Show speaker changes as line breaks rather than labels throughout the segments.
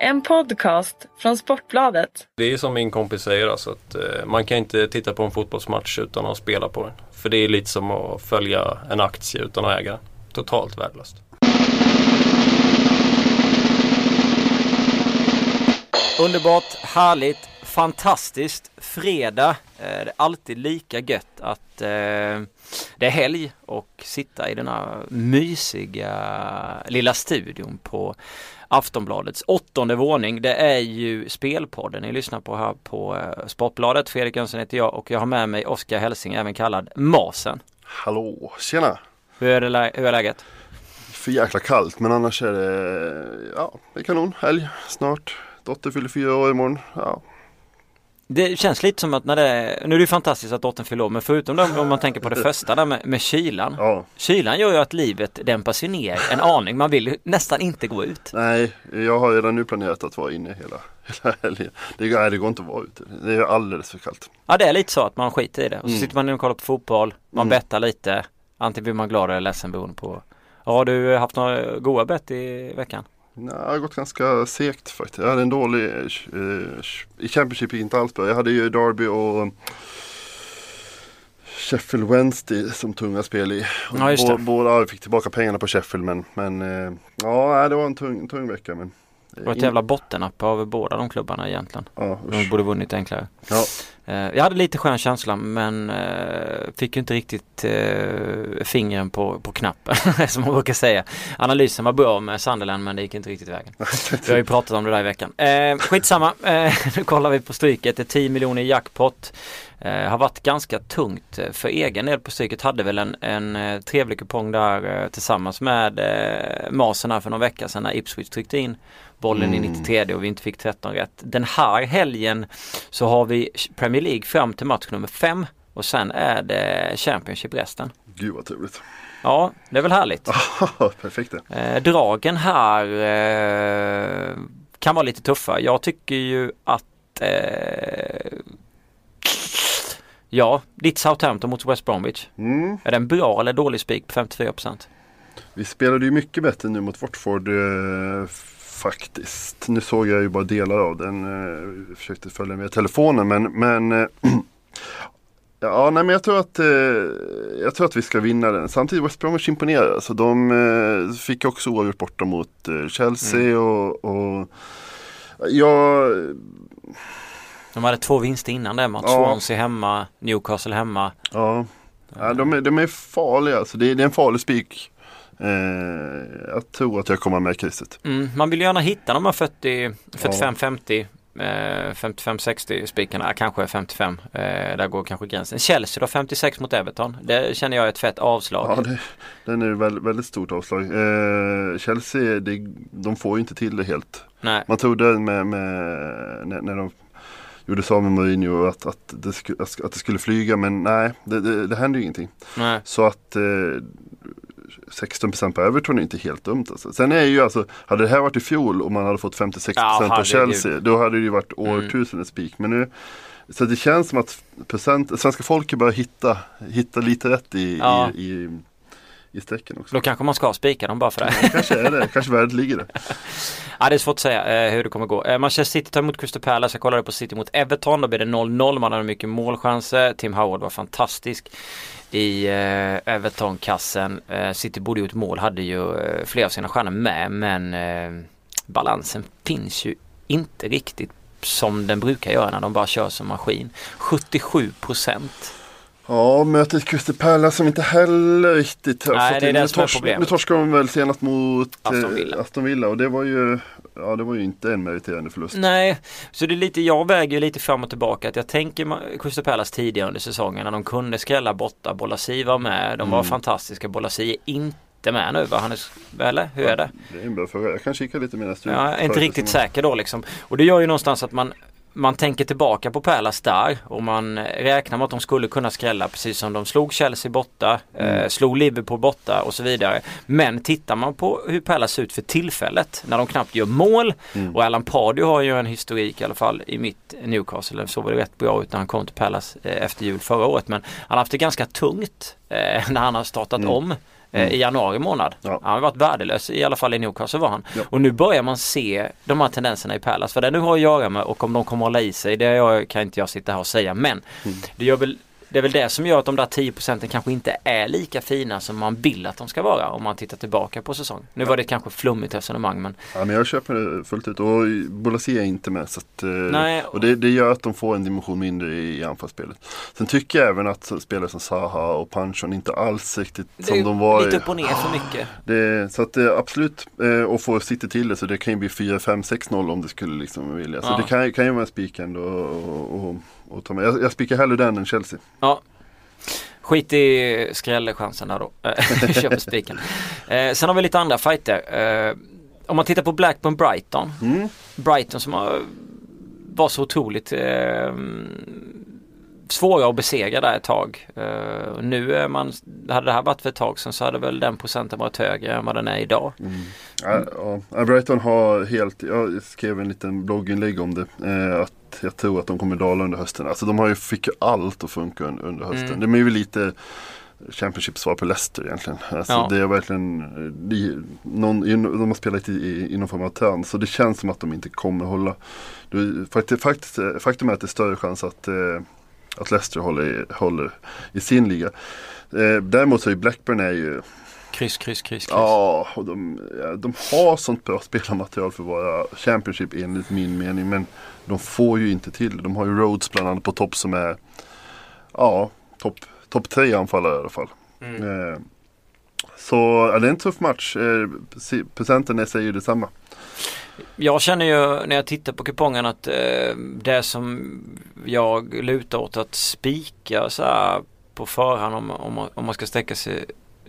En podcast från Sportbladet.
Det är som min kompis säger alltså att eh, man kan inte titta på en fotbollsmatch utan att spela på den. För det är lite som att följa en aktie utan att äga den. Totalt värdelöst.
Underbart, härligt, fantastiskt. Fredag. Eh, det är alltid lika gött att eh, det är helg och sitta i denna mysiga lilla studion på Aftonbladets åttonde våning. Det är ju Spelpodden ni lyssnar på här på eh, Sportbladet. Fredrik Jönsson heter jag och jag har med mig Oskar Helsing, även kallad Masen.
Hallå, tjena!
Hur är, det, hur är läget?
För jäkla kallt men annars är det, ja, det är kanon. Helg snart. Dotter fyller fyra år imorgon. Ja,
Det känns lite som att när det nu är det ju fantastiskt att dottern fyller men förutom det, om man tänker på det första där med, med kylan.
ja.
Kylan gör ju att livet dämpar sig ner en aning. Man vill ju nästan inte gå ut.
Nej, jag har redan nu planerat att vara inne hela, hela helgen. Det, nej, det går inte att vara ute. Det är alldeles för kallt.
Ja det är lite så att man skiter i det. Och så
Mm.
sitter man inne och kollar på fotboll. Man
Mm.
bettar lite. Antingen blir man glad eller ledsen beroende på. Har du haft några goda bett i veckan?
Nej, det har gått ganska segt faktiskt. Jag hade en dålig, eh, i Championship gick inte alls bra. Jag hade ju Derby och Sheffield Wednesday som tunga spel i. Och
Ja,
Båda fick tillbaka pengarna på Sheffield men, men eh, ja, det var en tung, tung vecka. Men,
Det var ett jävla bottennapp av båda de klubbarna egentligen.
Ja,
De borde vunnit enklare.
Ja.
Eh, Jag hade lite skön känsla men eh, fick ju inte riktigt eh, fingren på, på knappen som man brukar säga. Analysen var bra med Sunderland men det gick inte riktigt vägen. Vi har ju pratat om det där i veckan. Skitsamma, nu kollar vi på Stryket. Det är 10 miljoner i jackpot. Har varit ganska tungt för egen del på Stryket. Hade väl en, en trevlig kupong där tillsammans med Masen här för någon vecka sedan när Ipswich tryckte in bollen i
Mm.
93 och vi inte fick 13 rätt. Den här helgen så har vi Premier League fram till match nummer 5 och sen är det Championship resten.
Gud vad trevligt.
Ja, det är väl härligt.
Perfekt det.
Eh, dragen här eh, kan vara lite tuffa. Jag tycker ju att eh, Ja, ditt Southampton mot West Bromwich.
Mm.
Är det en bra eller dålig spik på 54%?
Vi spelade ju mycket bättre nu mot Watford eh, faktiskt. Nu såg jag ju bara delar av den. Eh, försökte följa med telefonen men, men eh, Ja, nej, men jag tror, att, eh, jag tror att vi ska vinna den. Samtidigt West Bromwich imponerar. Alltså, de eh, fick också oavgjort borta mot eh, Chelsea och, och jag,
De hade två vinster innan det mot
Ja.
Swansea hemma, Newcastle hemma.
ja, ja de, är, de är farliga. Alltså, det, är, det är en farlig spik. Eh, jag tror att jag kommer med krysset.
Mm, man vill gärna hitta de här 40, 45-50 eh, 55-60 spikarna, kanske 55. Eh, där går kanske gränsen. Chelsea då 56 mot Everton. Det känner jag är ett fett avslag.
Ja, det, den är väldigt, väldigt stort avslag. Eh, Chelsea, det, de får ju inte till det helt.
Nej.
Man trodde med, med, när, när de gjorde sig av med Mourinho att, att, det att det skulle flyga men nej, det, det, det hände ju ingenting.
Nej.
Så att eh, 16% på Everton är inte helt dumt. Alltså. Sen är ju alltså, hade det här varit i fjol och man hade fått 56%
Ja, herregud.
Chelsea, då hade det ju varit
Mm.
årtusendets spik. Men nu, så det känns som att procent, svenska folket börjar hitta, hitta lite rätt i,
Ja.
i, i strecken också.
Då kanske man ska spika dem bara för det.
Ja, kanske är det, kanske värdet ligger där.
Ja, det är svårt att säga eh, hur det kommer gå. Eh, Manchester City tar emot Crystal Palace. Jag kollade på City mot Everton. Då blir det 0-0. Man hade mycket målchanser. Tim Howard var fantastisk i eh, Everton-kassen. Eh, City borde gjort mål. Hade ju eh, flera av sina stjärnor med. Men eh, balansen finns ju inte riktigt som den brukar göra när de bara kör som maskin. 77 procent.
Ja, mötet Crystal Palace som inte heller riktigt har
Nej,
fått
det är det
Nu
som är
tors-
problemet.
Nu torskade de väl senast mot eh,
Aston Villa.
Aston Villa och det var ju, ja, det var ju inte en meriterande förlust.
Nej, så det är lite, jag väger ju lite fram och tillbaka att jag tänker Crystal Palace tidigare under säsongen när de kunde skrälla borta. Bolasi var med, de var
Mm.
fantastiska. Bolasi är inte med nu va? Han är, eller hur är det?
Det är en bra fråga. Jag kan kika lite mer
jag är inte riktigt säker då liksom. Och det gör ju någonstans att man man tänker tillbaka på Palace där och man räknar med att de skulle kunna skrälla precis som de slog Chelsea borta, eh, slog Liverpool borta och så vidare. Men tittar man på hur Palace ser ut för tillfället när de knappt gör mål och Alan Pardew har ju en historik i alla fall i mitt Newcastle. Så var det rätt bra ut när han kom till Palace eh, efter jul förra året men han har haft det ganska tungt eh, när han har startat om eh, i januari månad.
Ja.
Han har varit värdelös, i alla fall i Newcastle var han.
Ja.
Och nu börjar man se de här tendenserna i Palace. För det nu har att göra med och om de kommer hålla i sig, det jag, kan inte jag sitta här och säga. Men
Mm.
det gör väl det är väl det som gör att de där 10 procenten kanske inte är lika fina som man vill att de ska vara om man tittar tillbaka på säsongen. Nu var det kanske flummigt resonemang men
Ja, men jag köper det fullt ut och Bolasie är inte med. Så att, eh,
Nej.
Och det, det gör att de får en dimension mindre i, i anfallsspelet. Sen tycker jag även att spelare som Saha och Panchon inte alls riktigt
det
som de var.
lite upp och ner för mycket.
Det, så att det absolut, eh, och få City till det så det kan ju bli 4-5-6-0 om det skulle liksom vilja. Så
Ja.
det kan, kan ju vara en spik ändå och, och, och ta med. Jag, jag spikar hellre den än Chelsea.
Ja. Skit i skrällchansen där då. Eh, Köper spiken. Eh, sen har vi lite andra fighter. Eh, om man tittar på Blackburn Brighton.
Mm.
Brighton som har, var så otroligt eh, svåra att besegra där ett tag. Eh, nu är man, hade det här varit för ett tag sedan så hade väl den procenten varit högre än vad den är idag.
Ja, ja, Brighton har helt, jag skrev en liten blogginlägg om det. Eh, att jag tror att de kommer dala under hösten. Alltså de har ju, fick ju allt att funka un, under hösten.
Mm.
De är ju lite Championship-svar på Leicester egentligen. Alltså
Ja.
Det är verkligen, de, någon, de har spelat i, i, i någon form av trän. Så det känns som att de inte kommer hålla. Det, faktiskt, faktiskt, faktum är att det är större chans att, eh, att Leicester håller, i- håller i sin liga. Eh, däremot så är Blackburn är ju
Kryss, kryss, kryss, kryss.
Ja, och de, de har sånt bra spelarmaterial för att vara Championship enligt min mening. Men de får ju inte till. De har ju Rhodes bland annat på topp som är Ja, topp top tre anfallare i alla fall.
Mm.
Eh, så ja, det är en tuff match. Eh, procenten säger ju detsamma.
Jag känner ju när jag tittar på kupongen att eh, det som jag lutar åt att spika så här på förhand om, om, man- om man ska sträcka sig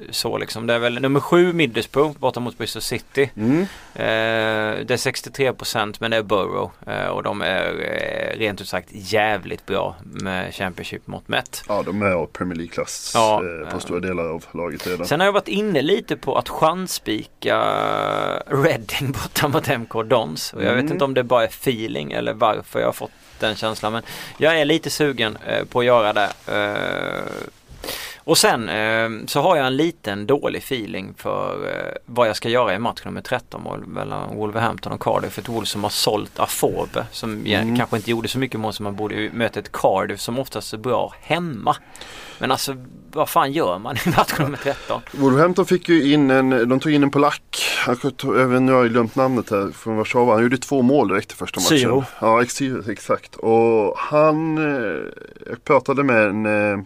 så liksom. Det är väl nummer sju Middlesbrough borta mot Bristol City.
Mm.
Eh, det är 63% men det är Borough eh, och de är eh, rent ut sagt jävligt bra med Championship mått mätt.
Ja, de är av Premier League-klass
Ja,
eh, på
eh.
stora delar av laget redan.
Sen har jag varit inne lite på att chansspika Reading borta mot MK Dons. Och jag vet
Mm.
inte om det bara är feeling eller varför jag har fått den känslan. Men jag är lite sugen eh, på att göra det. Och sen eh, så har jag en liten dålig feeling för eh, vad jag ska göra i match nummer 13 mål mellan Wolverhampton och Cardiff. Ett Wolves som har sålt Afobe som
Mm.
kanske inte gjorde så mycket mål som man borde möta ett Cardiff som oftast är bra hemma. Men alltså vad fan gör man i match nummer 13?
Wolverhampton fick ju in en, de tog in en polack. Även nu har jag glömt namnet här från Warszawa. Han gjorde två mål direkt i första matchen.
Syro.
Ja, exakt. Och han, eh, jag pratade med en, eh,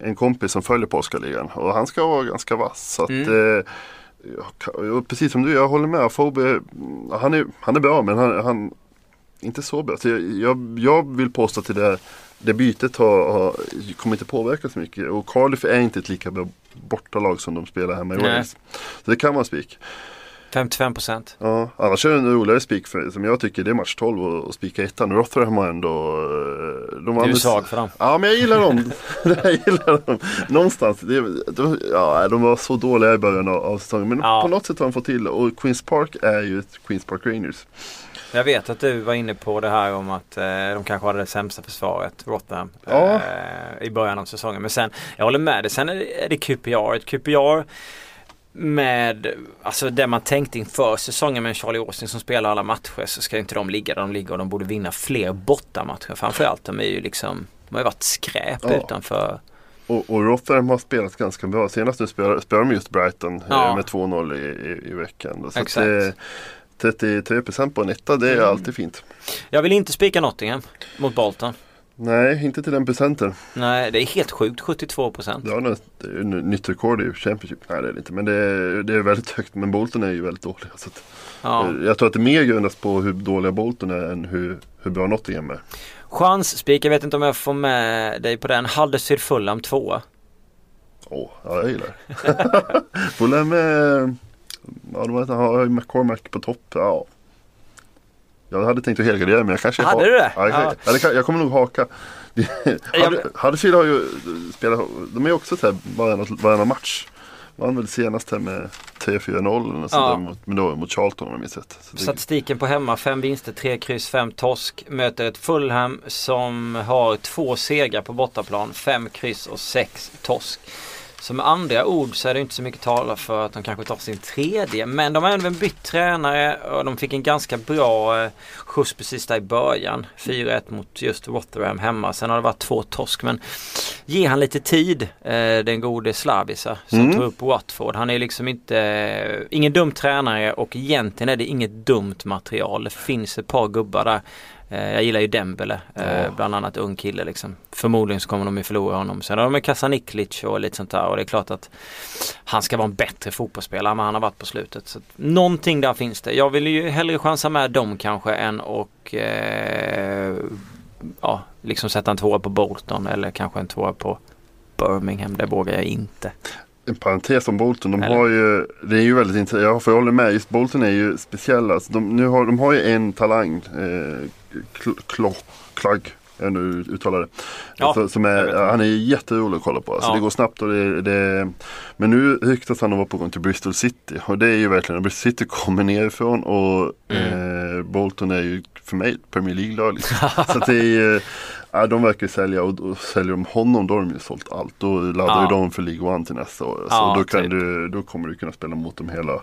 en kompis som följer polska-ligan. Och han ska vara ganska vass. Så att,
Mm.
eh, jag precis som du, jag håller med. Afobe, mm, han, är, han är bra men han, han inte så bra. Så jag, jag, jag vill påstå att det där det bytet har, har, kommer inte påverka så mycket. Och Cardiff är inte ett lika bra bortalag som de spelar hemma i. Wales. Så det kan vara spik.
55%
Ja, annars är det en roligare spik som jag tycker det är match 12 och, och spika ettan. Rotherham har ändå... eh, De
Du är svag för dem.
Ja men jag gillar dem. jag gillar dem. Någonstans. De, ja, de var så dåliga i början av, av säsongen. Men
Ja.
på något sätt har de fått till. Och Queens Park är ju ett Queens Park Rangers.
Jag vet att du var inne på det här om att eh, de kanske hade det sämsta försvaret, Rotterdam,
Ja.
eh, i början av säsongen. Men sen, jag håller med dig, sen är det, är det QPR. Ett QPR med, alltså det man tänkte inför säsongen med Charlie Austin som spelar alla matcher så ska inte de ligga där de ligger och de borde vinna fler bortamatcher. Framförallt de är ju liksom, de har ju varit skräp
Ja.
utanför.
Och, och Rotherham har spelat ganska bra. Senast nu spelade, spelade de just Brighton eh,
Ja.
med 2-0 i, i, i veckan. Så
Exakt.
det, 33% på en etta, det är
Mm.
alltid fint.
Jag vill inte spika Nottingham mot Bolton.
Nej, inte till den procenten.
Nej, det är helt sjukt, 72%.
Det har nog- det är nytt rekord i Championship. Nej, det är det inte. Men det är, det är väldigt högt. Men Bolton är ju väldigt dåliga. Så att,
Ja.
eh, Jag tror att det mer grundas på hur dåliga Bolton är än hur, hur bra Nottingham är.
Chansspik, jag vet inte om jag får med dig på den. Huddersfield Fulham 2.
Åh, ja jag gillar det. Fulham med, ja de har ju McCormack på topp. Ja. Jag hade tänkt att helgardera men jag kanske
Hade
har-
du det?
Ja, jag,
Ja.
kan, jag kommer nog haka. Huddersfield har ju spelat, de är också så här varannan, varannan match. Vann väl senast här med 3-4-0 eller
Ja.
mot, men då, mot Charlton om jag minns rätt. Så
Statistiken på hemma, fem vinster, tre kryss, fem torsk. Möter ett Fulham som har två segrar på bortaplan, fem kryss och sex torsk. Så med andra ord så är det inte så mycket tala för att de kanske tar sin tredje. Men de har även bytt tränare och de fick en ganska bra eh, skjuts precis där i början. 4-1 mot just Rotherham hemma. Sen har det varit två torsk. Men ge han lite tid, eh, den gode Slavisa som
Mm.
tog upp Watford. Han är liksom inte, eh, ingen dum tränare och egentligen är det inget dumt material. Det finns ett par gubbar där. Eh, Jag gillar ju Dembele,
Ja.
bland annat ung kille liksom. Förmodligen så kommer de ju förlora honom. Sen har de med Kasaniklic och lite sånt där och det är klart att han ska vara en bättre fotbollsspelare vad han har varit på slutet. Så någonting där finns det. Jag vill ju hellre chansa med dem kanske än och eh, ja, liksom sätta en tvåa på Bolton eller kanske en tvåa på Birmingham. Det vågar jag inte.
En parentes om Bolton. De
Eller?
har ju, det är ju väldigt intressant. Jag, för jag håller med. Just Bolton är ju speciella. Alltså de, nu har, de har ju en talang. Eh, Kl- Klagg. Jag nu uttalar det.
Ja,
alltså, som är, han är jätterolig att kolla på. Alltså,
Ja.
Det går snabbt och det, det Men nu ryktas han vara på gång till Bristol City. Och det är ju verkligen, Bristol City kommer nerifrån och
Mm.
eh, Bolton är ju för mig ett Premier League-lag. Liksom. Så att det är ju, ja, de verkar ju sälja och, och säljer de honom då har de ju sålt allt. Då laddar
Ja.
ju de för League One till nästa år. Så
Ja,
då, kan
typ.
du, då kommer du kunna spela mot dem hela,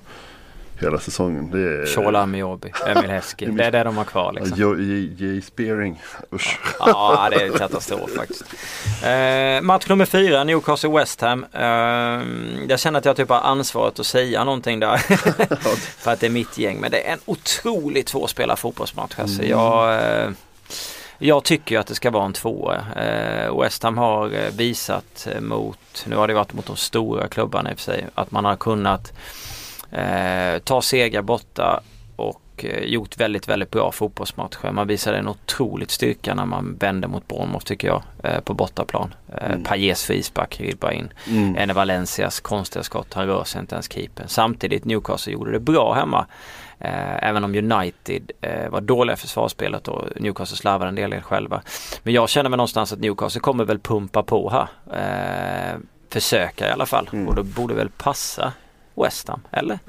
hela säsongen. Det är,
Shola Amiobi, Emil Heskey. Det är det de har kvar liksom.
Ja, J- J. Spearing. Usch.
Ja, det är katastrof faktiskt. Eh, match nummer fyra, Newcastle West Ham. Eh, jag känner att jag typ har ansvaret att säga någonting där. För att det är mitt gäng. Men det är en otroligt svårspelad fotbollsmatch. Alltså,
Mm.
jag, eh, jag tycker att det ska vara en tvåa. Eh, West Ham har eh, visat eh, mot, nu har det varit mot de stora klubbarna i och för sig, att man har kunnat eh, ta segrar borta och eh, gjort väldigt, väldigt bra fotbollsmatcher. Man visade en otroligt styrka när man vände mot Bournemouth tycker jag eh, på bortaplan. Eh,
Mm.
Payets frispark ribbar in.
Mm.
Ene Valencias konstiga skott, han rör sig inte ens keepern. Samtidigt Newcastle gjorde det bra hemma. Eh, även om United eh, var dåliga försvarsspelet och Newcastle slarvade en del själva. Men jag känner mig någonstans att Newcastle kommer väl pumpa på här. Eh, försöka i alla fall.
Mm.
Och då borde väl passa West Ham, eller?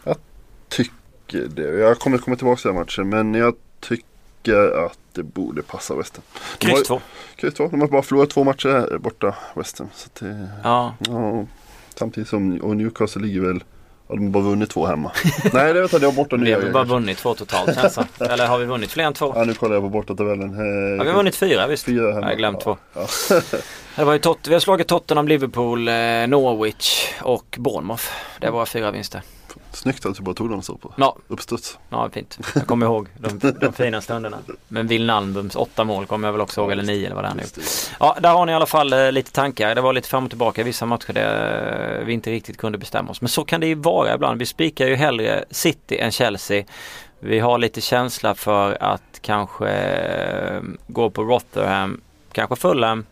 tycker det. Jag kommer komma tillbaka till den matchen. Men jag tycker att det borde passa West Ham.
Kryss 2.
Kryss två. De har bara förlorat två matcher borta West Ham. Så det,
Ja,
ja, samtidigt som och Newcastle ligger väl Ja, de har bara vunnit två hemma. Nej, det vet jag. Det var borta nu.
vi har bara vunnit två totalt känns det. Eller har vi vunnit fler än två?
Ja, nu kollar jag på bortatabellen. Eh,
Ja, vi har vunnit fyra visst.
Fyra hemma.
Jag har glömt två.
Ja.
Det var ju tot- vi har slagit Tottenham, Liverpool, eh, Norwich och Bournemouth. Det var fyra vinster.
Snyggt att du bara tog dem så på
Ja,
uppstuds.
ja fint. Jag kommer ihåg de, de fina stunderna. Men Wilnalmbums åtta mål kommer jag väl också ihåg, eller nio eller vad det är nu. Ja, där har ni i alla fall eh, lite tankar. Det var lite fram och tillbaka i vissa matcher där eh, vi inte riktigt kunde bestämma oss. Men så kan det ju vara ibland. Vi spikar ju hellre City än Chelsea. Vi har lite känsla för att kanske eh, gå på Rotherham, kanske Fulham,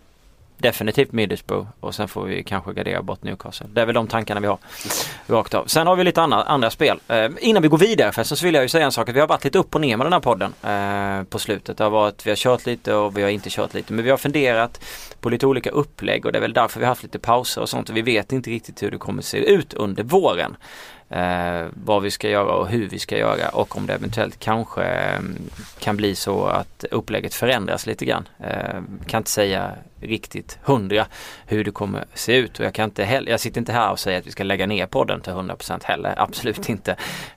definitivt Middlesbrough och sen får vi kanske gardera bort Newcastle. Det är väl de tankarna vi har rakt av. Sen har vi lite andra, andra spel. Eh, innan vi går vidare förresten så vill jag ju säga en sak. Vi har varit lite upp och ner med den här podden eh, på slutet. Det har varit, vi har kört lite och vi har inte kört lite. Men vi har funderat på lite olika upplägg och det är väl därför vi har haft lite pauser och sånt. Och vi vet inte riktigt hur det kommer se ut under våren. Eh, vad vi ska göra och hur vi ska göra och om det eventuellt kanske eh, kan bli så att upplägget förändras lite grann. Eh, kan inte säga riktigt hundra hur det kommer se ut och jag kan inte heller, jag sitter inte här och säger att vi ska lägga ner podden till 100% heller, absolut inte.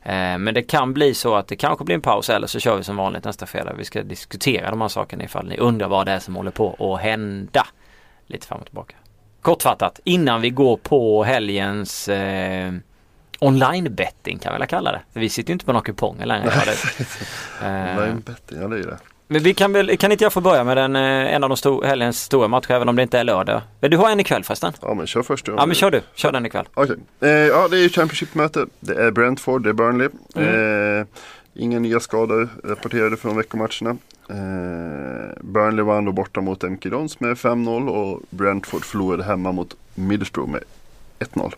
Eh, men det kan bli så att det kanske blir en paus eller så kör vi som vanligt nästa fredag. Vi ska diskutera de här sakerna ifall ni undrar vad det är som håller på att hända. Lite fram och tillbaka. Kortfattat, innan vi går på helgens eh, online betting kan vi väl kalla det. För vi sitter ju inte på några kuponger längre. Eh,
Online betting, ja det är det.
men vi kan väl, kan inte jag få börja med den, eh, en av de stor, helgens stora matcher även om det inte är lördag? Men du har en ikväll förresten?
Ja men kör först du.
Ja men kör du, kör den ikväll.
Okej. Eh, ja det är Championship-möte. Det är Brentford, det är Burnley.
Mm.
Eh, inga nya skador rapporterade från veckomatcherna. Eh, Burnley vann då borta mot MK Dons med 5-0 och Brentford förlorade hemma mot Middlesbrough med 1-0.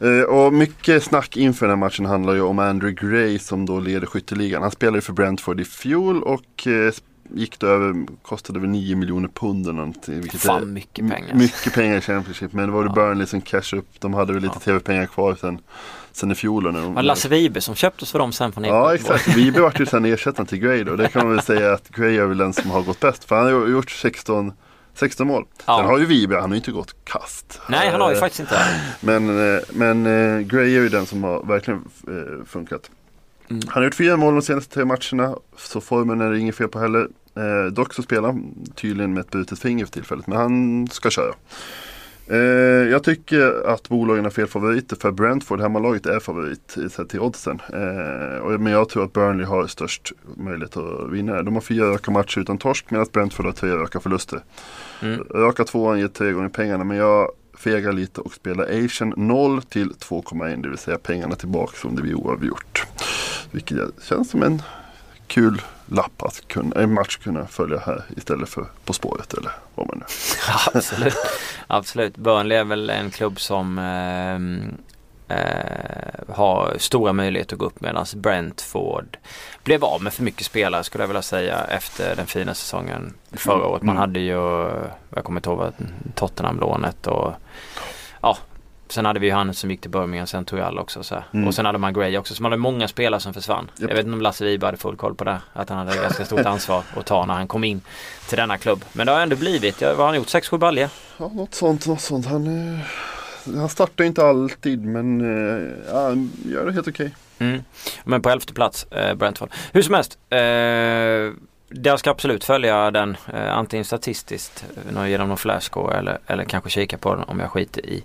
Eh, och mycket snack inför den här matchen handlar ju om Andrew Gray som då leder skytteligan. Han spelade för Brentford i fjol och eh, gick då över, kostade över 9 miljoner pund eller någonting. Vilket är
Fan mycket pengar.
Mycket pengar i Championship. Men det var det
Ja.
Burnley som cashade upp. De hade väl lite
Ja.
tv-pengar kvar sen, sen i fjol. När de,
Var det Lasse Vibe som köptes för dem sen från
Ja exakt, vi vart ju sen ersättaren till Gray då. Det kan man väl säga att Gray är väl den som har gått bäst. För han har ju gjort 16, 16 mål.
Ja.
Sen har ju Vibe, han har ju inte gått kast.
Nej han har ju faktiskt inte
Men, eh, men eh, Gray är ju den som har verkligen eh, funkat.
Mm.
Han har gjort fyra mål de senaste tre matcherna. Så formen är det inget fel på heller. Dock så spelar han tydligen med ett brutet finger för tillfället. Men han ska köra. Eh, jag tycker att bolagen har fel favoriter. För Brentford, hemmalaget, är favorit till oddsen. Eh, och, men jag tror att Burnley har störst möjlighet att vinna. De har fyra raka matcher utan torsk medan Brentford har tre raka förluster.
Mm.
Raka tvåan ger tre gånger pengarna men jag fegar lite och spelar Asian 0 till 2,1 det vill säga pengarna tillbaka om det blir oavgjort. Vilket känns som en kul lapp att kunna, en match kunna följa här istället för På spåret eller vad man nu.
Absolut. Absolut. Burnley är väl en klubb som ehm, eh, har stora möjligheter att gå upp medan Brentford blev av med för mycket spelare skulle jag vilja säga efter den fina säsongen förra året. Man
Mm.
hade ju, jag kommer inte ihåg vad, Tottenham-lånet och ja Sen hade vi ju han som gick till Birmingham, sen tog jag också så.
Mm.
Och sen hade man Gray också. Så man hade många spelare som försvann.
Japp.
Jag vet inte om Lasse Vibe hade full koll på det. Att han hade ganska stort ansvar att ta när han kom in till denna klubb. Men det har ändå blivit, vad har han gjort? 6-7 baljor?
Ja, något sånt, något sånt. Han, eh, han startar inte alltid men eh, ja, han gör det helt okej.
Mm. Men på elfte plats eh, Brentford. Hur som helst. Eh, jag ska absolut följa den eh, antingen statistiskt eh, genom någon flashscore eller, eller kanske kika på den om jag skiter i,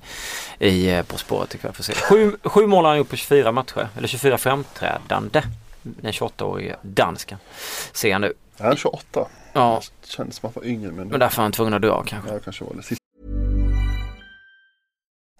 i eh, På spåret jag får se. Sju, sju mål har han gjort på 24 matcher. Eller 24 framträdande. Den 28-årige dansken. Ser jag nu.
Han är 28.
Ja,
Kändes som att han var yngre men,
men därför är han tvungen att dra kanske.
ja, kanske var det.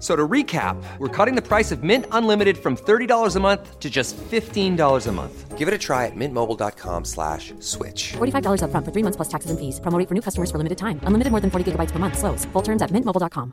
F- So to recap, we're cutting the price of Mint Unlimited from $30 a month to just $15 a month. Give it a try at mintmobile.com slash switch.
$45 upfront for three months plus taxes and fees. Promo rate for new customers for limited time. Unlimited more than 40 gigabytes per month. Slows. Full terms at mintmobile.com.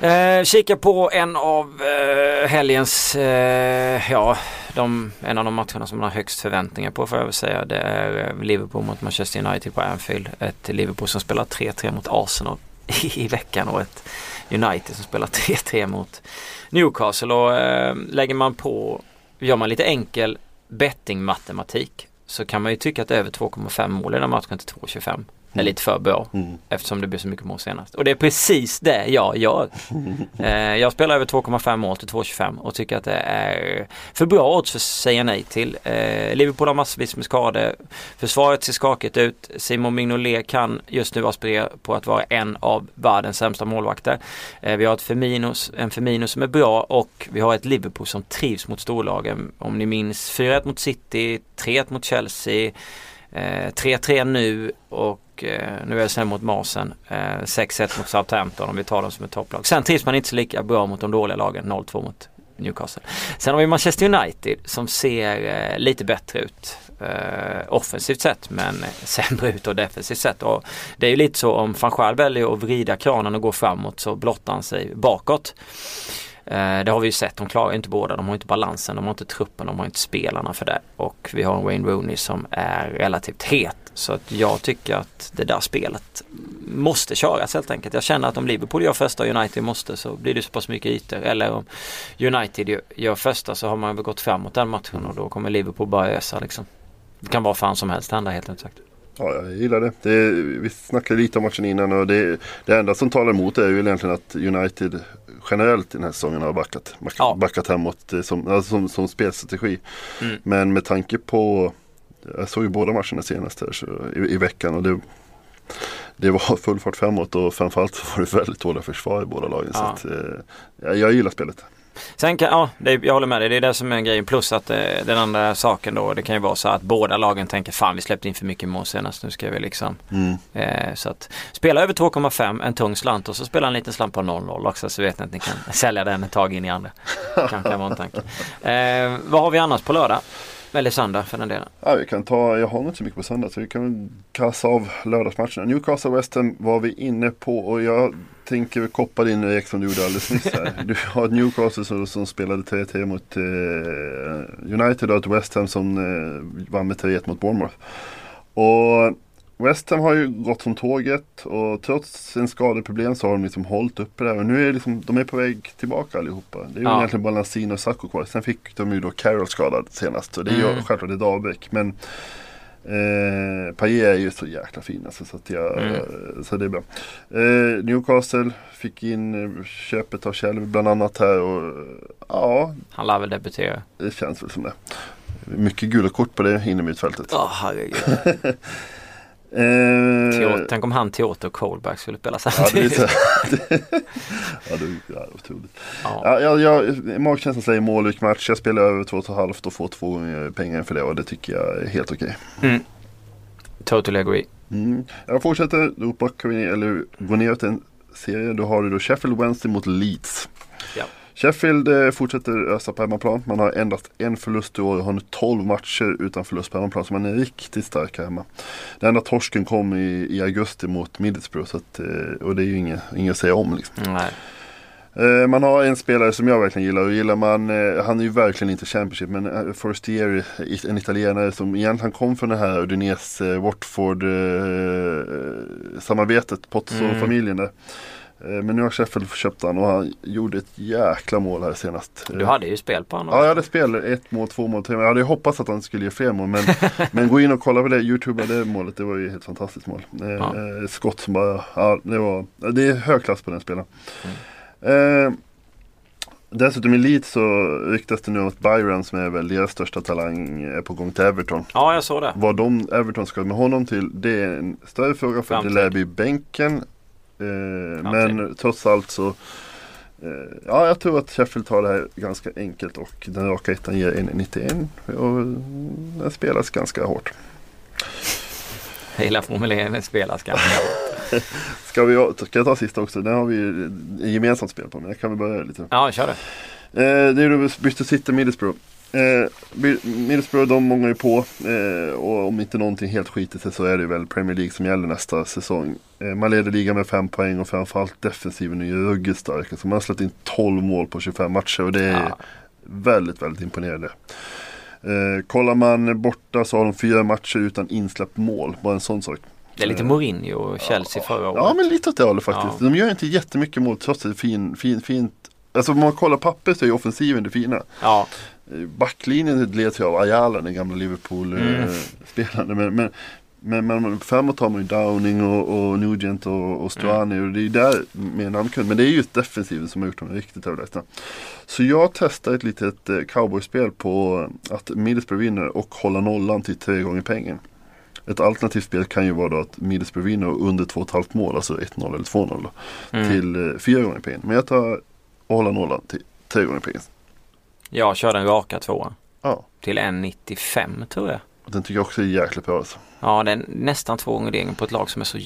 Eh, kika på en av eh, helgens, eh, ja, de, en av de matcherna som man har högst förväntningar på får jag väl säga. Det är eh, Liverpool mot Manchester United på Anfield. Ett Liverpool som spelar 3-3 mot Arsenal i veckan och ett United som spelar 3-3 mot Newcastle. Och eh, lägger man på, gör man lite enkel bettingmatematik så kan man ju tycka att över 2,5 mål i den här matchen till 2,25 är lite för bra.
Mm.
Eftersom det blir så mycket mål senast. Och det är precis det jag gör. eh, jag spelar över 2,5 mål till 2,25 och tycker att det är för bra odds för att säga nej till. Eh, Liverpool har massvis med skador. Försvaret ser skakigt ut. Simon Mignolet kan just nu aspirera på att vara en av världens sämsta målvakter. Eh, vi har ett Firmino, en Firmino som är bra och vi har ett Liverpool som trivs mot storlagen. Om ni minns 4-1 mot City, 3-1 mot Chelsea. Eh, 3-3 nu och eh, nu är det sen mot Marsen. Eh, 6-1 mot Southampton om vi tar dem som ett topplag. Sen trivs man inte så lika bra mot de dåliga lagen. 0-2 mot Newcastle. Sen har vi Manchester United som ser eh, lite bättre ut. Eh, offensivt sett men sämre ut och defensivt sett. Och det är ju lite så om van Schaal väljer att vrida kranen och gå framåt så blottar han sig bakåt. Eh, det har vi ju sett, de klarar inte båda. De har inte balansen, de har inte truppen, de har inte spelarna för det. Och vi har en Wayne Rooney som är relativt het. Så att jag tycker att det där spelet måste köras helt enkelt. Jag känner att om Liverpool gör första och United måste så blir det så pass mycket ytor. Eller om United gör, första så har man väl gått framåt den matchen och då kommer Liverpool bara ösa liksom. Det kan vara fan som helst hända helt enkelt. sagt.
Ja, jag gillar det. det. Vi snackade lite om matchen innan och det, det enda som talar emot är ju egentligen att United generellt i den här säsongen har backat, back,
Ja.
backat hemåt eh, som, alltså som, som spelstrategi.
Mm.
Men med tanke på, jag såg ju båda matcherna senast här så, i, i veckan och det, det var full fart framåt och framförallt så var det väldigt dåliga försvar i båda lagen. Så
Ja.
att, eh, jag, jag gillar spelet.
Sen kan, ja, det, jag håller med dig. Det är det som är grejen. Plus att eh, den andra saken då, det kan ju vara så att båda lagen tänker fan vi släppte in för mycket mål senast. Nu ska vi liksom.
Mm.
Eh, så att spela över 2,5, en tung slant och så spela en liten slant på 0-0 också så vet ni att ni kan sälja den ett tag in i andra. Kanske kan vara en tanke. Eh, vad har vi annars på lördag? Eller söndag för den delen.
Ja, vi kan ta, jag har inte så mycket på söndag så vi kan kassa av lördagsmatcherna. Newcastle West Ham var vi inne på och jag tänker koppa din Erik som du gjorde alldeles nyss här. Du har Newcastle som, som spelade 3-3 mot eh, United och ett West Ham som eh, vann med 3-1 mot Bournemouth. Och West Ham har ju gått som tåget och trots sin skadeproblem så har de liksom hållit uppe det och nu är liksom, de är på väg tillbaka allihopa. Det är ju
Ja.
egentligen bara Lanzini och Sacco kvar. Sen fick de ju då Carroll skadad senast. Så det är ju
Mm.
självklart ett avbräck. Men eh, Payet är ju så jäkla fin alltså, så, att jag,
Mm.
så det är bra. Eh, Newcastle fick in eh, köpet av Kjell bland annat här och ja,
Han lär väl debutera.
det känns väl som det. Mycket gula kort på det innermittfältet.
Åh herregud.
Eh,
tänk om han, Teater och Colback skulle spela
Ja, det är
samtidigt.
ja, det är otroligt.
Ja.
Ja, jag, jag, magkänslan säger målrik match. Jag spelar över två och får två gånger pengar för det och det tycker jag är helt okej.
Totally agree.
Mm. Jag fortsätter, då backar vi ner, eller går ner till en serie. Då har du då Sheffield Wednesday mot Leeds.
Ja.
Sheffield eh, fortsätter ösa på hemmaplan. Man har endast en förlust i år och har nu 12 matcher utan förlust på hemmaplan. Så man är riktigt stark här hemma. Den enda torsken kom i, i augusti mot Middlesbrough. Att, eh, och det är ju inget, inget att säga om. Liksom.
Nej.
Eh, Man har en spelare som jag verkligen gillar och gillar man, han är ju verkligen inte Championship men Forestieri, en italienare som egentligen kom från det här Udinese, Watford samarbetet, Pozzo-familjen där. Eh, Men nu har Sheffield köpt han och han gjorde ett jäkla mål här senast.
Du hade ju spel på honom.
Ja, jag hade spel. Ett mål, två mål, tre mål. Jag hade hoppats att han skulle ge fler mål. Men, men gå in och kolla på det. Youtube det målet. Det var ju ett helt fantastiskt mål. Eh,
Ja.
eh, skott som bara, ja det var, det är hög klass på den spelaren.
Mm.
Eh, dessutom i Leeds så ryktas det nu om att Byron som är väl deras största talang är på gång till Everton.
Ja, jag såg det.
Vad de, Everton ska med honom till det är en större fråga för
Framtid.
det lär bli bänken. Eh, men trots allt så eh, Ja jag tror att Sheffield tar det här ganska enkelt och den raka ettan ger 1,91 och den spelas ganska hårt.
Jag gillar formuleringen spelas ganska
Ska, vi, ska jag ta sista också? Den har vi gemensamt spel på men jag kan väl börja lite.
Ja, kör det.
Eh, det är Bristol City Middlesbrough. Eh, Middlesbrough de mångar ju på eh, och om inte någonting helt skiter sig så är det väl Premier League som gäller nästa säsong. Eh, man leder ligan med fem poäng och framförallt defensiven är ju ruggigt stark. Alltså man har släppt in 12 mål på 25 matcher och det är
Ja.
väldigt, väldigt imponerande. Eh, kollar man borta så har de fyra matcher utan insläppt mål. Bara en sån sak.
Det är lite Mourinho och Chelsea förra året.
Ja men lite åt det hållet faktiskt.
Ja.
De gör inte jättemycket mål trots att det är fin, fin, fint. Alltså om man kollar pappret så är ju offensiven det fina.
Ja,
Eh, Backlinjen leds ju av Ayala, den gamla
Mm.
Liverpool-spelaren. Men, men, men, men framåt har man ju Downing och, och Nugent och, och Stuani. Och det är ju där med namnkund. Men det är ju just defensiven som har gjort dem riktigt överlägsna. Så jag testar ett litet eh, cowboyspel på att Middlesbrough vinner och hålla nollan till tre gånger pengen. Ett alternativt spel kan ju vara då att Middlesbrough vinner under 2,5 mål, alltså 1-0 eller 2-0 då,
Mm.
till eh, fyra gånger pengen. Men jag tar och hålla nollan till tre gånger pengen.
Jag kör den raka tvåan.
Ja,
Till 1,95 tror jag.
den tycker jag också är jäkligt bra alltså.
Ja, det är nästan två gånger degen på ett lag som är så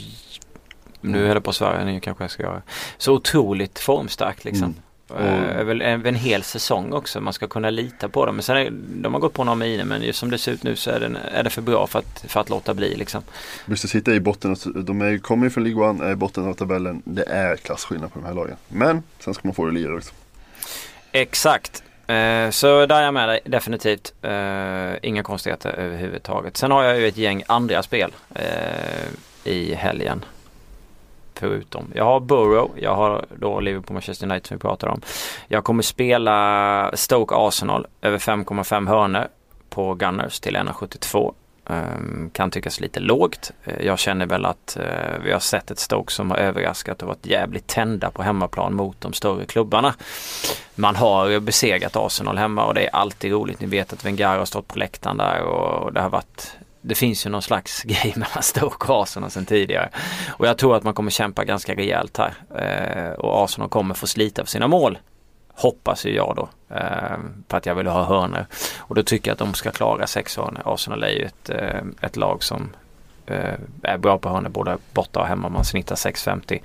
nu är det på Sverige, nu kanske jag ska göra. Så otroligt formstarkt liksom.
Mm.
Eh, Över, över en hel säsong också. Man ska kunna lita på dem. Men sen är, de har gått på några miner men just som det ser ut nu så är det, är det för bra för att, för att låta bli liksom.
Bristol City är i botten, de är, kommer ju från League One, är i botten av tabellen. Det är klasskillnad på de här lagen. Men sen ska man få det lira också.
Exakt. Eh, så där är jag med dig definitivt. Eh, inga konstigheter överhuvudtaget. Sen har jag ju ett gäng andra spel eh, i helgen. Förutom. Jag har Borough, jag har då Liverpool Manchester United som vi pratar om. Jag kommer spela Stoke Arsenal över 5,5 hörnor på Gunners till 1,72. Ehm, kan tyckas lite lågt. Eh, jag känner väl att eh, vi har sett ett Stoke som har överraskat och varit jävligt tända på hemmaplan mot de större klubbarna. Man har besegrat Arsenal hemma och det är alltid roligt. Ni vet att Wenger har stått på läktaren där och det har varit det finns ju någon slags grej mellan Stoke och Arsenal sedan tidigare. Och jag tror att man kommer kämpa ganska rejält här. Eh, och Arsenal kommer få slita för sina mål. Hoppas ju jag då. Eh, för att jag vill ha hörnor. Och då tycker jag att de ska klara sex hörnor. Arsenal är ju ett, eh, ett lag som eh, är bra på hörnor både borta och hemma. Man snittar 6,50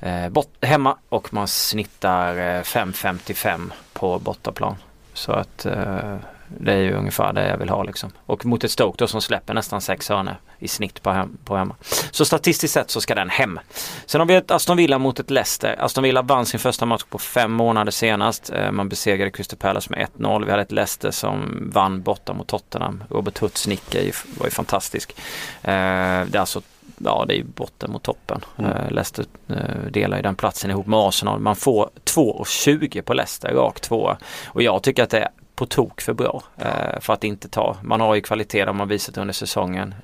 eh, bort, hemma och man snittar eh, 5,55 på bortaplan. Så att eh, det är ju ungefär det jag vill ha liksom. Och mot ett Stoke då som släpper nästan sex hörnor i snitt på, hem, på hemma. Så statistiskt sett så ska den hem. Sen har vi ett Aston Villa mot ett Leicester. Aston Villa vann sin första match på fem månader senast. Eh, man besegrade Crystal Palace med 1-0. Vi hade ett Leicester som vann borta mot Tottenham. Robert Hutts nick var ju fantastisk. Eh, det är alltså ja det är botten mot toppen. Mm. Uh, Leicester uh, delar ju den platsen ihop med Arsenal. Man får 2,20 på Leicester, rakt tvåa. Och jag tycker att det är på tok för bra uh, för att inte ta. Man har ju kvalitet de har visat under säsongen.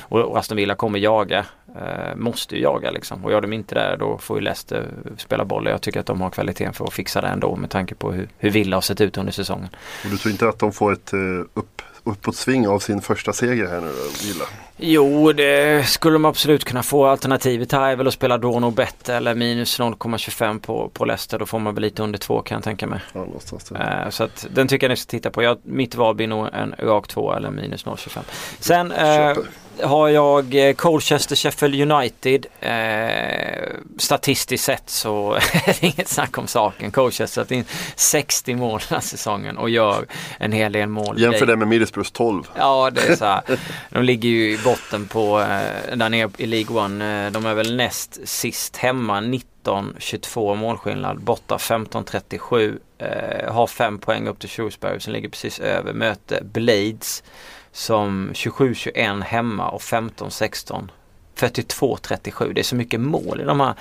och Aston Villa kommer jaga. måste ju jaga liksom. Och gör de inte det då får ju Leicester spela boll. Jag tycker att de har kvaliteten för att fixa det ändå med tanke på hur, hur Villa har sett ut under säsongen.
Och du tror inte att de får ett upp uppåtsving av sin första seger här nu då, Villa?
Jo, det skulle de absolut kunna få. Alternativet här är väl att spela då nog bättre eller minus 0,25 på, på Leicester. Då får man väl lite under två kan jag tänka mig.
Ja,
uh, så att den tycker jag ni ska titta på. Jag, mitt val blir nog en rak två eller minus 0,25. Sen uh, har jag eh, Colchester Sheffield United. Eh, statistiskt sett så är det inget snack om saken. Colchester har in 60 mål den här säsongen och gör en hel del mål.
Jämför det med Middlesbroughs 12.
Ja, det är så här. De ligger ju i botten på, eh, där nere i League One. Eh, de är väl näst sist hemma 19-22 målskillnad. Borta 15-37. Eh, har fem poäng upp till Shrewsbury som ligger precis över. möte. Blades som 27-21 hemma och 15-16 42-37. Det är så mycket mål i de här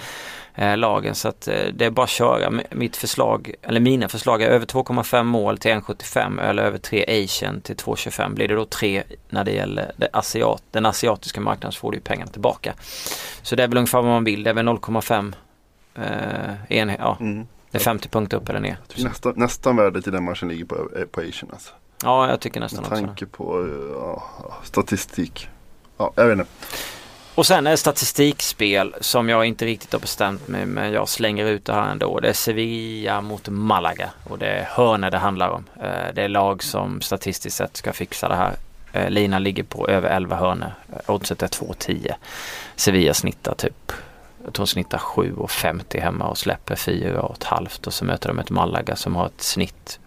eh, lagen så att eh, det är bara att köra. Mitt förslag, eller mina förslag är över 2,5 mål till 1,75 eller över 3 Asian till 2,25. Blir det då 3 när det gäller det asiat, den asiatiska marknaden så får du ju pengarna tillbaka. Så det är väl ungefär vad man vill. Det är väl 0,5 eh, en, ja. Mm. Det är 50 punkter upp eller ner.
Nästa, nästan värdet i den matchen ligger på, på Asian alltså.
Ja, jag tycker nästan
också Med tanke på ja, statistik. Ja, jag vet inte.
Och sen är det statistikspel som jag inte riktigt har bestämt mig men jag slänger ut det här ändå. Det är Sevilla mot Malaga och det är hörna det handlar om. Eh, det är lag som statistiskt sett ska fixa det här. Eh, Lina ligger på över 11 hörnor. Eh, oddset är 2,10. Sevilla snittar typ jag tror de snittar 7,50 hemma och släpper 4,5 och så möter de ett Malaga som har ett snitt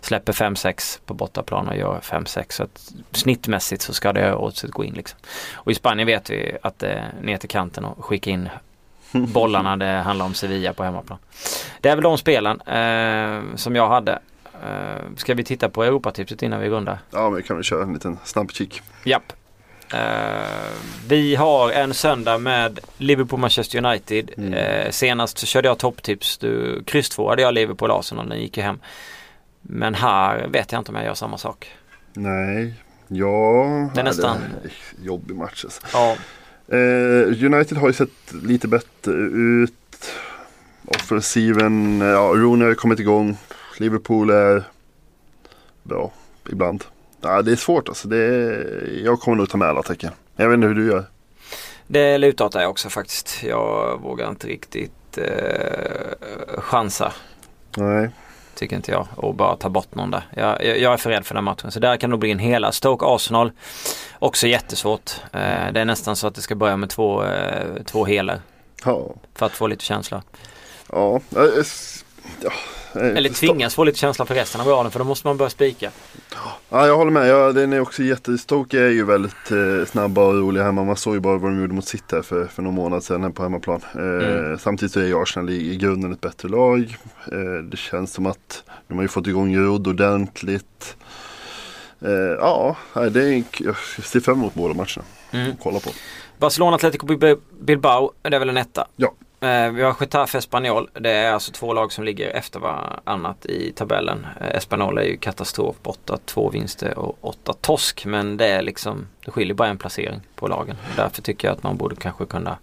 släpper 5-6 på bortaplan och gör 5-6. Så att snittmässigt så ska det oddset gå in liksom. Och i Spanien vet vi att det är ner till kanten och skicka in bollarna. Det handlar om Sevilla på hemmaplan. Det är väl de spelen eh, som jag hade. Eh, ska vi titta på Europatipset innan vi rundar?
Ja, vi kan väl köra en liten snabb kik.
Japp. Uh, vi har en söndag med Liverpool-Manchester United. Mm. Uh, senast så körde jag topptips. Du, kryss 2 hade jag Liverpool-Arsenal. Den gick ju hem. Men här vet jag inte om jag gör samma sak.
Nej, ja.
Det är nästan.
Det är jobbig match alltså.
Ja.
Uh, United har ju sett lite bättre ut. Offensiven, ja, Rooney har kommit igång. Liverpool är bra ibland. Ja, det är svårt alltså. Det är, jag kommer nog ta med alla tecken. Jag vet inte hur du gör.
Det lutar jag också faktiskt. Jag vågar inte riktigt eh, chansa.
Nej.
Tycker inte jag. Och bara ta bort någon där. Jag, jag, jag är för rädd för den matchen. Så där kan det nog bli en hela. Stoke Arsenal. Också jättesvårt. Eh, det är nästan så att det ska börja med två, eh, två helar.
Ja.
För att få lite känsla.
Ja.
ja. Eller tvingas få lite känsla för resten av raden för då måste man börja spika.
Ja, jag håller med. Ja, den är också jättestoke är ju väldigt eh, snabba och roliga hemma. Man såg ju bara vad de gjorde mot City här för, för några månader sedan på hemmaplan. Eh, mm. Samtidigt så är ju Arsenal i, i grunden ett bättre lag. Eh, det känns som att de har ju fått igång Jod ordentligt. Eh, ja, det är, jag ser fram emot båda matcherna. Mm. Kolla på.
Barcelona Atletico Bilbao, det är väl en etta?
Ja.
Eh, vi har Getafe Espanyol. Det är alltså två lag som ligger efter varannat i tabellen. Eh, Espanyol är ju katastrof borta. Två vinster och åtta torsk. Men det är liksom, det skiljer bara en placering på lagen. Därför tycker jag att man borde kanske kunna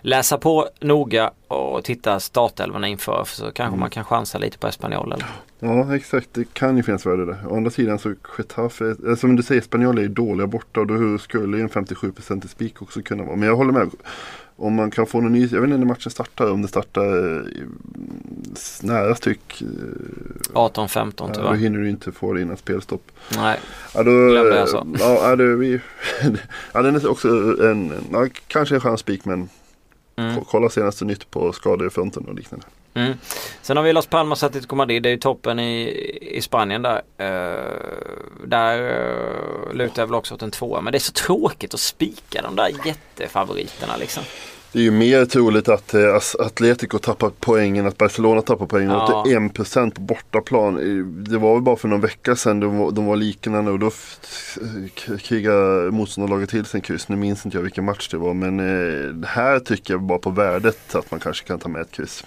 läsa på noga och titta startelvorna inför. För så kanske mm. man kan chansa lite på Espanyol. Eller?
Ja exakt, det kan ju finnas värde där. Å andra sidan så Getafe, eh, som du säger, Espanyol är ju dåliga borta och då skulle ju en 57% i spik också kunna vara. Men jag håller med om man kan få någon ny, jag vet inte när matchen startar, om det startar eh, nära styck.
18-15
ja, tyvärr. Då hinner du inte få det innan spelstopp.
Nej,
ja, då, glömde jag så. Ja, det, vi, ja, den är också en, ja, kanske en skön spik men
Mm.
Ko- Kolla senaste nytt på skadefronten och liknande.
Mm. Sen har vi Las Palmas Atletico Madrid. Det är ju toppen i, i Spanien där. Uh, där uh, lutar jag väl också åt en tvåa. Men det är så tråkigt att spika de där jättefavoriterna liksom.
Det är ju mer troligt att eh, Atletico tappar poäng än att Barcelona tappar poäng.
Ja.
81% på bortaplan. Det var väl bara för någon vecka sedan de var, de var liknande och då krigade motståndarlaget till sin kryss. Nu minns inte jag vilken match det var men eh, här tycker jag bara på värdet att man kanske kan ta med ett kryss.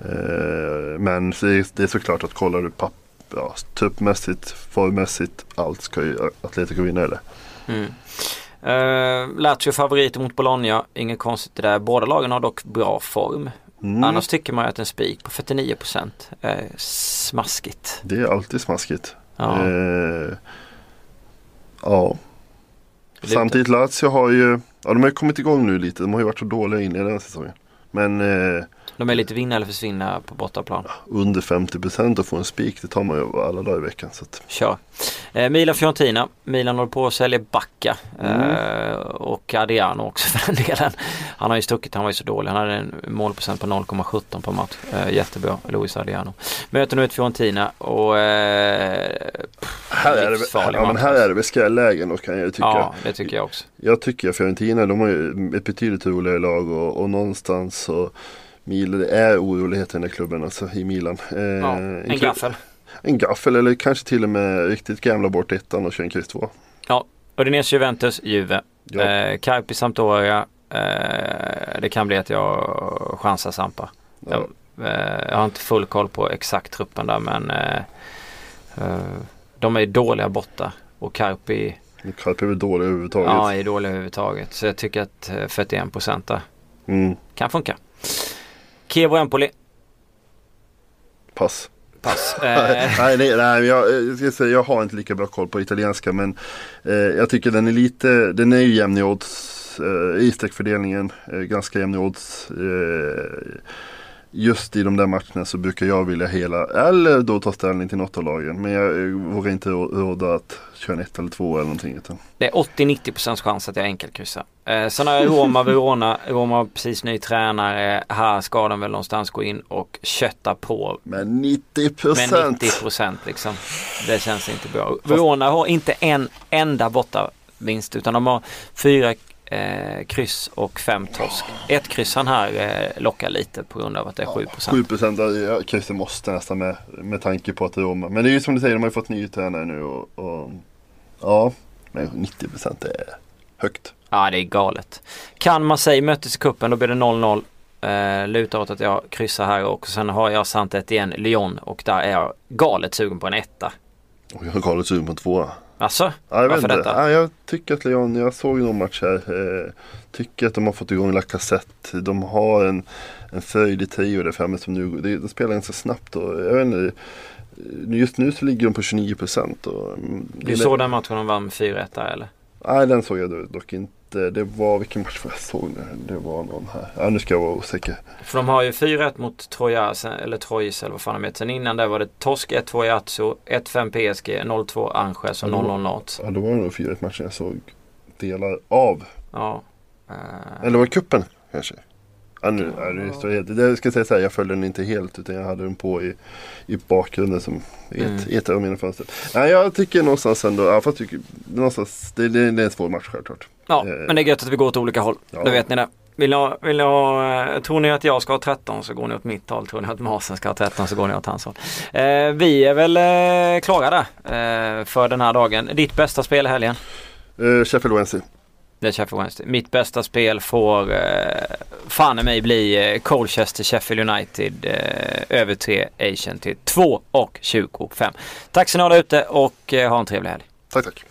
Eh, men det är såklart att kollar du papp, ja, tuppmässigt, formmässigt, allt ska ju Atletico vinna eller?
Mm. Uh, Lazio favoriter mot Bologna. Inget konstigt det. Båda lagen har dock bra form.
Mm.
Annars tycker man ju att en spik på 49% är smaskigt.
Det är alltid smaskigt.
Ja.
Eh, ja. Samtidigt Lazio har ju, ja de har ju kommit igång nu lite. De har ju varit så dåliga in i den säsongen. Men eh,
De är lite vinna eller försvinna på bortaplan.
under 50% och få en spik det tar man ju alla dagar i veckan. Så att,
Kör. Eh, Milan Fiorentina. Milan håller på att sälja Backa.
Mm.
Eh, och Adriano också för den delen. Han har ju stuckit, han var ju så dålig. Han hade en målprocent på 0,17 på match. Eh, jättebra, Luis Adriano. Möter nu ett Fiorentina och eh,
här, är det, ja, men här
alltså.
är det väl skrällägen då kan jag ju tycka.
Ja, det tycker jag också.
Jag tycker att Fiorentina, de har ju ett betydligt roligare lag och, och någonstans så Milan, det är oroligheter i den klubben alltså i Milan. Eh,
Ja, en
klubb-
gaffel.
En gaffel eller kanske till och med riktigt gamla bort ettan och köra en kryss två.
Ja, Udinese Juventus, Juve.
Ja.
Eh, Carpi Sampdoria. Eh, det kan bli att jag chansar Sampa.
Ja.
Jag, eh, jag har inte full koll på exakt truppen där men eh, eh, de är dåliga borta. Och Carpi
Karp är dålig överhuvudtaget.
ja, är dåliga överhuvudtaget. Så jag tycker att eh, 41% där
Mm,
kan funka. Kiev och Empoli.
pass.
Pass.
nej,
Eh,
nej, nej, nej jag, jag, ska säga, jag har inte lika bra koll på italienska men eh, jag tycker den är lite, den är ju jämn i odds eh, i streckfördelningen. Eh, ganska jämn i odds. Eh, just i de där matcherna så brukar jag vilja hela, eller då ta ställning till något av lagen. Men jag eh, vågar inte rå- råda att köra en ett eller två eller någonting. Utan,
Det är 80-90% chans att jag enkelkryssar. Eh, sen har jag Roma, Verona. Roma har precis ny tränare. Här ska de väl någonstans gå in och kötta på
men 90
med
procent!
90% liksom. Det känns inte bra. Verona har inte en enda borta vinst utan de har fyra eh, kryss och fem torsk. Ett kryss han här eh, lockar lite på grund av att det är 7%.
7 procent, ja, Kryster måste nästan med, med tanke på att det är Roma. Men det är ju som du säger, de har ju fått ny tränare nu och, och ja, men 90 procent är högt.
Ja det är galet. Kan Marseille möttes i kuppen då blir det 0-0. Eh, lutar åt att jag kryssar här och sen har jag sant igen Lyon och där är jag galet sugen på en etta.
Och jag har galet sugen på en tvåa.
Alltså?
Ja, jag,
Varför detta?
Ja, jag tycker att Leon, jag såg någon match här. Eh, tycker att de har fått igång Lacazette. De har en, en fröjdig trio där framme som nu, det, de spelar ganska snabbt. Och, jag vet inte, just nu så ligger de på 29 procent.
Du såg den matchen de vann med 4-1 där eller?
Nej den såg jag dock inte. Det var, vilken match var jag såg det? Det var någon här. Ja, nu ska jag vara osäker.
För de har ju 4-1 mot Troja, eller Troyes eller vad fan de heter. Sen innan där var det torsk 1-2 i Atso, 1-5 PSG, 0-2 Angers och 0-0 Nats.
Ja, då var det nog 4 matchen jag såg delar av.
Ja. Eh,
Eller var det kuppen kanske? Ja, nu, ja, nu det helt. Det ska jag säga så här, jag följde den inte helt utan jag hade den på i, i bakgrunden som ett,
Mm.
ett av mina fönster. Nej, jag tycker någonstans ändå, ja, fast tycker, någonstans, det, det, det är en svår match självklart.
Ja,
Eh,
men det är gött att vi går åt olika håll.
Ja.
Då vet ni det. Vill ha, vill ha, eh, tror ni att jag ska ha 13 så går ni åt mitt håll. Tror ni att Marsen ska ha 13 så går ni åt hans håll. Eh, vi är väl eh, klara där eh, för den här dagen. Ditt bästa spel i helgen?
Eh, Sheffield Wednesday.
Det är Sheffield Wednesday. Mitt bästa spel får eh, fan i mig bli eh, Colchester Sheffield United över 3 Asian till 2 och 25. Tack så ni ha där ute och ha en trevlig helg.
Tack tack.